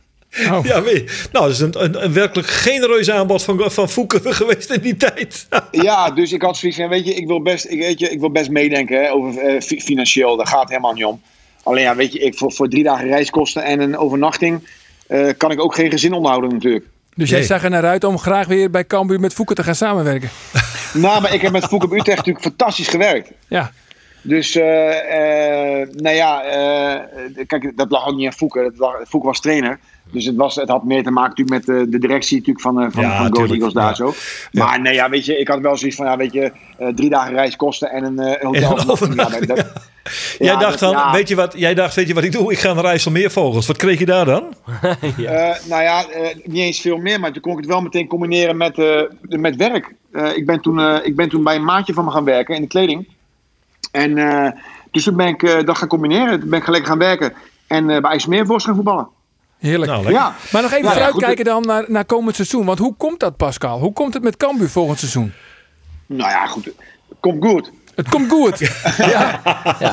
Ja, weet nou, dat is een, een, een werkelijk genereus aanbod van, van Fouke geweest in die tijd. Ja, dus ik had zoiets van, weet je, ik wil best, ik, weet je, ik wil best meedenken hè, over eh, fi- financieel. Daar gaat het helemaal niet om. Alleen ja, weet je, ik, voor, voor drie dagen reiskosten en een overnachting eh, kan ik ook geen gezin onderhouden natuurlijk. Dus jij Nee. zag er naar uit om graag weer bij Cambuur met Fouke te gaan samenwerken. Nou, maar ik heb met Fouke op Utrecht natuurlijk fantastisch gewerkt. Ja, Dus, eh, eh, nou ja, eh, kijk, dat lag ook niet aan Fouke. Dat lag- Fouke was trainer. Dus het, was, het had meer te maken natuurlijk met de, de directie natuurlijk van, eh, van, Ja, van Go Eagles daar ja. zo. Maar nee, ja, weet je, ik had wel zoiets van, ja, weet je, eh, drie dagen reiskosten en een, eh, een En hotel. een dat- jij, dacht dat- dan, weet je wat, jij dacht, weet je wat ik doe? Ik ga naar IJsselmeervogels. Wat kreeg je daar dan? Eh, nou ja, eh, niet eens veel meer, maar toen kon ik het wel meteen combineren met, eh, met werk. Eh, ik, ben toen, eh, ik ben toen bij een maatje van me gaan werken in de kleding. En eh, dus toen ben ik eh, dat gaan combineren. Toen ben ik gelijk gaan werken. En eh bij IJsselmeervogels gaan voetballen. heerlijk. Nou. Ja, Maar nog even Ja, ja, vooruitkijken dan naar, naar komend seizoen. Want hoe komt dat, Pascal? Hoe komt het met Cambuur volgend seizoen? nou ja, goed. Komt goed. Het komt goed. ja.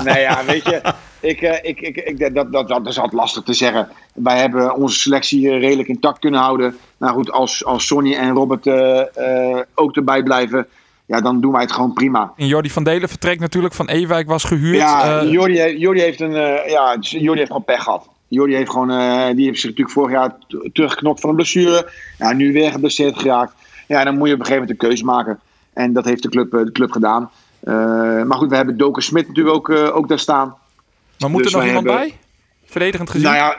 Nee, ja, weet je. Ik, eh, ik, ik, ik, dat, dat, dat is altijd lastig te zeggen. Wij hebben onze selectie redelijk intact kunnen houden. Nou goed, als, als Sonny en Robert eh, eh, ook erbij blijven, ja, dan doen wij het gewoon prima. En Jordi van Delen vertrekt natuurlijk van Ewijk, was gehuurd. Ja, Eh, Jordi, heeft- Jordi heeft een, eh, ja, Jordi heeft gewoon pech gehad. Jordi heeft gewoon, eh, die heeft zich natuurlijk vorig jaar teruggeknokt van een blessure. Ja, nu weer geblesseerd geraakt. Ja, dan moet je op een gegeven moment een keuze maken. En dat heeft de club, de club gedaan. Maar goed, we hebben Doken Smit natuurlijk ook, ook daar staan. maar moet dus er nog wij iemand hebben- bij? Verdedigend gezien? Nou ja,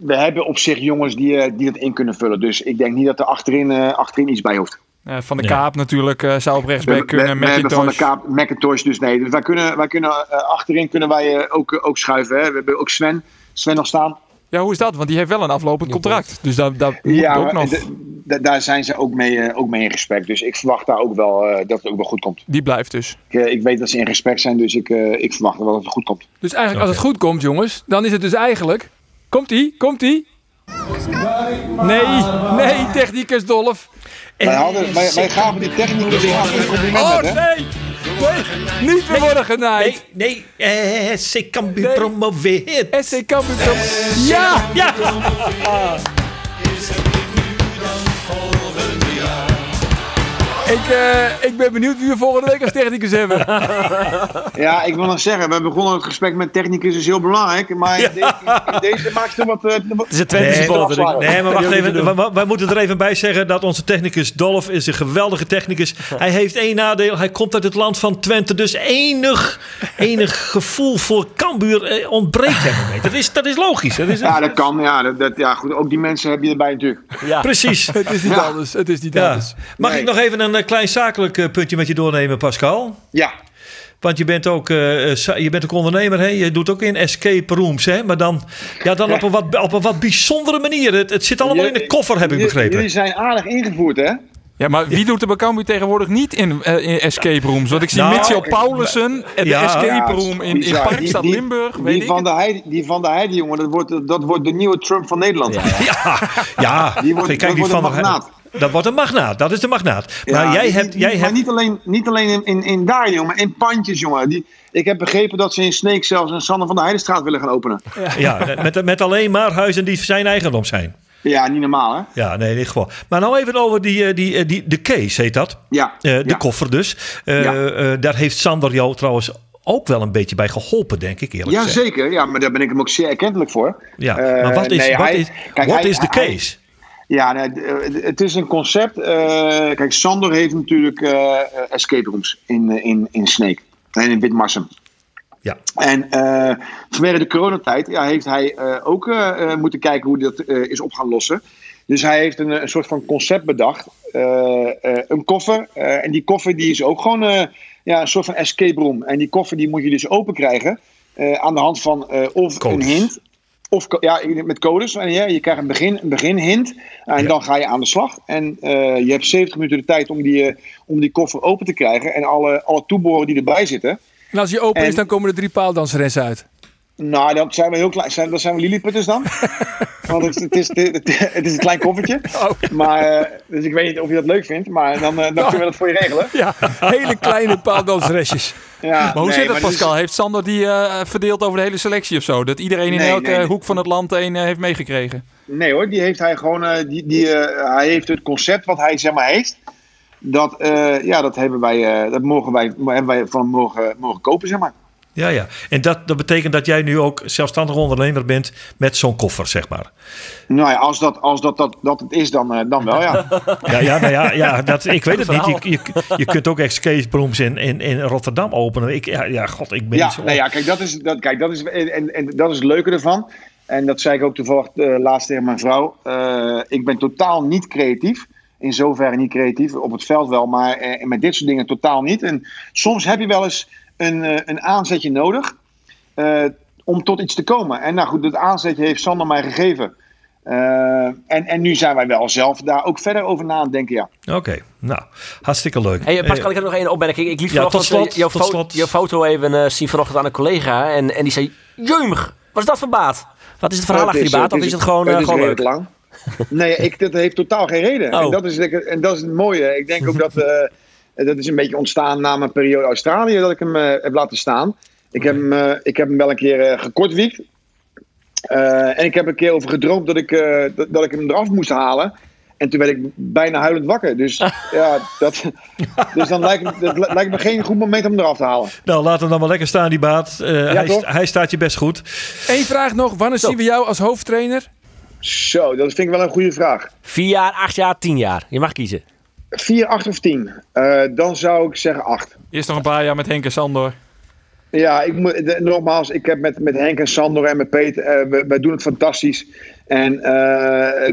we hebben op zich jongens die, die dat in kunnen vullen. Dus ik denk niet dat er achterin, achterin iets bij hoeft. Eh, van de Ja. Kaap natuurlijk eh, zou op rechtsback we, kunnen. we hebben van de McIntosh. Kaap Macintosh dus nee. Dus wij kunnen, wij kunnen, eh, achterin kunnen wij eh, ook, ook schuiven. Hè. We hebben ook Sven, Sven nog staan. Ja, hoe is dat? Want die heeft wel een aflopend contract. Dus moet Ja, ook nog. daar zijn ze ook mee, eh, ook mee in gesprek. Dus ik verwacht daar ook wel eh, dat het ook wel goed komt. Die blijft dus. Ik, ik weet dat ze in gesprek zijn, dus ik, eh, ik verwacht wel dat het goed komt. Dus eigenlijk als het goed komt, jongens, dan is het dus eigenlijk... Komt-ie? Komt-ie? Nee, nee, technicus Dolf. Wij, hadden, wij, wij gaven die technicus een compliment Oh nee! Nee, niet we worden genaaid. Nee, nee, eh, SC Cambuur Nee. promoveert. SC Cambuur. prom- Ja! Ja! Ik, eh, ik ben benieuwd wie we volgende week als technicus hebben. Ja, ik wil nog zeggen, we begonnen het gesprek met technicus is heel belangrijk. Maar in, de- in- deze maakt het wat... eh, wat- Het is een Twente Nee, Nee, maar wacht even. Wij, wij moeten er even bij zeggen dat onze technicus Dolf is een geweldige technicus. Hij heeft één nadeel. Hij komt uit het land van Twente. Dus enig, enig gevoel voor Cambuur eh, ontbreekt hem. Dat is, dat is logisch. Dat is, Ja, dat kan. Ja, dat, dat, ja, goed. Ook die mensen heb je erbij natuurlijk. Ja. Precies. Het is niet Ja. anders. Het is niet Ja. anders. Mag Nee. ik nog even een eh, klein zakelijk eh, puntje met je doornemen, Pascal? Ja, Want je bent ook, eh, eh, je bent ook ondernemer, hè? je doet ook in escape rooms, hè? maar dan, ja, dan op, een wat, op een wat bijzondere manier. Het, het zit allemaal in de koffer, heb ik begrepen. Jullie zijn aardig ingevoerd, hè? Ja, maar wie doet bij Cambuur tegenwoordig niet in, in escape rooms? Want ik zie Nou, Mitchell Paulussen en de Ja. escape Ja, room in, in. Parkstad Die- die- Limburg. Die Weet ik van, de Heide, die van de Heide, jongen, dat wordt, dat wordt de nieuwe Trump van Nederland. Ja, ja. Die wordt- Kijk, die wordt een van de- magnaat. Dat wordt een magnaat, dat is de magnaat. Ja, maar jij hebt, jij maar hebt, niet alleen, niet alleen in, in, in daar, jongen, maar in pandjes, jongen. Die, ik heb begrepen dat ze in Sneek zelfs een Sander van de Heidestraat willen gaan openen. ja, met, met alleen maar huizen die zijn eigendom zijn. Ja, niet normaal, hè? Ja, nee, niet gewoon. Maar nou even over die, eh, die, eh, die, de case, heet dat. Ja. Eh, de ja. koffer dus. Ja. daar heeft Sander jou trouwens ook wel een beetje bij geholpen, denk ik eerlijk Ja, gezegd. zeker. Ja, maar daar ben ik hem ook zeer erkentelijk voor. Ja, maar wat is, nee, wat hij- is, kijk, what hij- is hij- case? Ja, eh, het is een concept. eh, kijk, Sander heeft natuurlijk eh, escape rooms in, in, in Sneek en in Witmarsum. Ja. En eh, vanwege de coronatijd ja, heeft hij ook moeten kijken hoe dat eh, is op gaan lossen. Dus hij heeft een, een soort van concept bedacht. Een koffer. en die koffer die is ook gewoon ja, een soort van escape room. En die koffer die moet je dus open krijgen. aan de hand van of Codes. een hint. Of ja, met codes. En ja, je krijgt een begin, een begin hint. En Ja. dan ga je aan de slag. En eh, je hebt 70 minuten de tijd om die, eh, om die koffer open te krijgen. En alle, alle toebehoren die erbij zitten. En als je open En- is, dan komen er drie paaldanseressen uit. Nou, dat zijn we heel klein. Zijn, dat zijn we Lilliputters dan. Want het, het, is, het, het is een klein koffertje. Oh. Maar, eh, dus ik weet niet of je dat leuk vindt. Maar dan, eh, dan kunnen we dat voor je regelen. Ja, hele kleine paaldanseresjes. Ja, Maar hoe nee, zit dit is- Pascal? Heeft Sander die eh, verdeeld over de hele selectie of zo? Dat iedereen in Nee, elke nee, hoek van het land een heeft meegekregen? Nee hoor, die heeft hij gewoon. die, die, hij heeft het concept wat hij zeg maar heeft. Dat, ja, dat hebben wij, dat mogen wij, hebben wij van mogen, mogen kopen, zeg maar. Ja, ja. En dat, dat betekent dat jij nu ook zelfstandig ondernemer bent met zo'n koffer, zeg maar. Nou ja, als dat, als dat, dat, dat het is, dan, eh, dan wel, ja. Ja, ja, nou ja, ja dat, ik weet het niet. Je, je, je kunt ook escape rooms in, in, in Rotterdam openen. Ik, ja, ja, god, ik ben Ja, niet zo... nee, ja kijk, dat is, dat, kijk dat, is, en, en dat is het leuke ervan. En dat zei ik ook toevallig eh, laatst tegen mijn vrouw. Eh, ik ben totaal niet creatief. In zoverre niet creatief. Op het veld wel, maar eh, met dit soort dingen totaal niet. En soms heb je wel eens een, eh, een aanzetje nodig eh, om tot iets te komen. En nou goed, dat aanzetje heeft Sander mij gegeven. Eh, en, en nu zijn wij wel zelf daar ook verder over na aan het denken, ja. Oké, nou, hartstikke leuk. Hey, Pascal, ik heb nog één opmerking. Ik liet Ja, vanochtend tot slot, jouw, tot fo- slot. jouw foto even eh, zien vanochtend aan een collega. En, en die zei, jeumig, wat is dat voor baat? Wat is het verhaal achter die baat? Of is het gewoon, het eh, is gewoon leuk? lang. Nee, ik, dat heeft totaal geen reden. Oh. En, dat is, en dat is het mooie. Ik denk ook dat eh, dat is een beetje ontstaan na mijn periode Australië dat ik hem eh, heb laten staan. Ik heb hem, eh, ik heb hem wel een keer eh, gekortwiekt. Eh, en ik heb een keer over gedroomd dat ik, eh, dat, dat ik hem eraf moest halen. En toen werd ik bijna huilend wakker. Dus, ja, dat, dus dan lijkt, dat lijkt me geen goed moment om hem eraf te halen. Nou, laat hem dan maar lekker staan, die baat. Eh, hij, toch? hij staat je best goed. Eén vraag nog. Wanneer zien we jou als hoofdtrainer? Zo, dat vind ik wel een goede vraag. Vier jaar, acht jaar, tien jaar. Je mag kiezen. 4, 8 of 10? Eh, dan zou ik zeggen 8. Eerst nog een paar jaar met Henk en Sander. Ja, ik moet, de- nogmaals, ik heb met, met Henk en Sander en met Peter, eh, we, wij doen het fantastisch. En eh,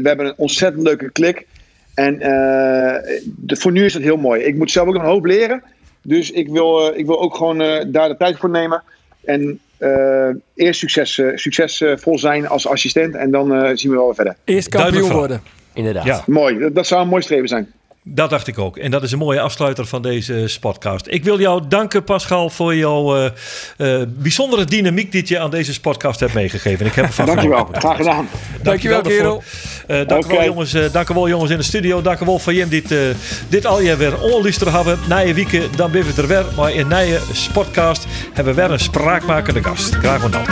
we hebben een ontzettend leuke klik. En eh, de, voor nu is het heel mooi. Ik moet zelf ook een hoop leren. Dus ik wil, eh, ik wil ook gewoon eh, daar de tijd voor nemen. En eh, eerst succes, succesvol zijn als assistent. En dan eh, zien we wel weer verder. Eerst kampioen worden. Inderdaad. Ja, Mooi, dat, dat zou een mooi streven zijn. Dat dacht ik ook. En dat is een mooie afsluiter van deze podcast. Ik wil jou danken, Pascal, voor jouw eh, eh, bijzondere dynamiek die je aan deze podcast hebt meegegeven. Ik heb ervan Dankjewel, graag gedaan. Dankjewel, kerel. Eh, dank u wel, Oké. jongens, eh, dank u wel, jongens in de studio. Dank u wel voor je dit, eh, dit al je weer onluisteren hebben. Na je weekend, dan ben we er weer. Maar in nieuwe podcast hebben we weer een spraakmakende gast. Graag gedaan.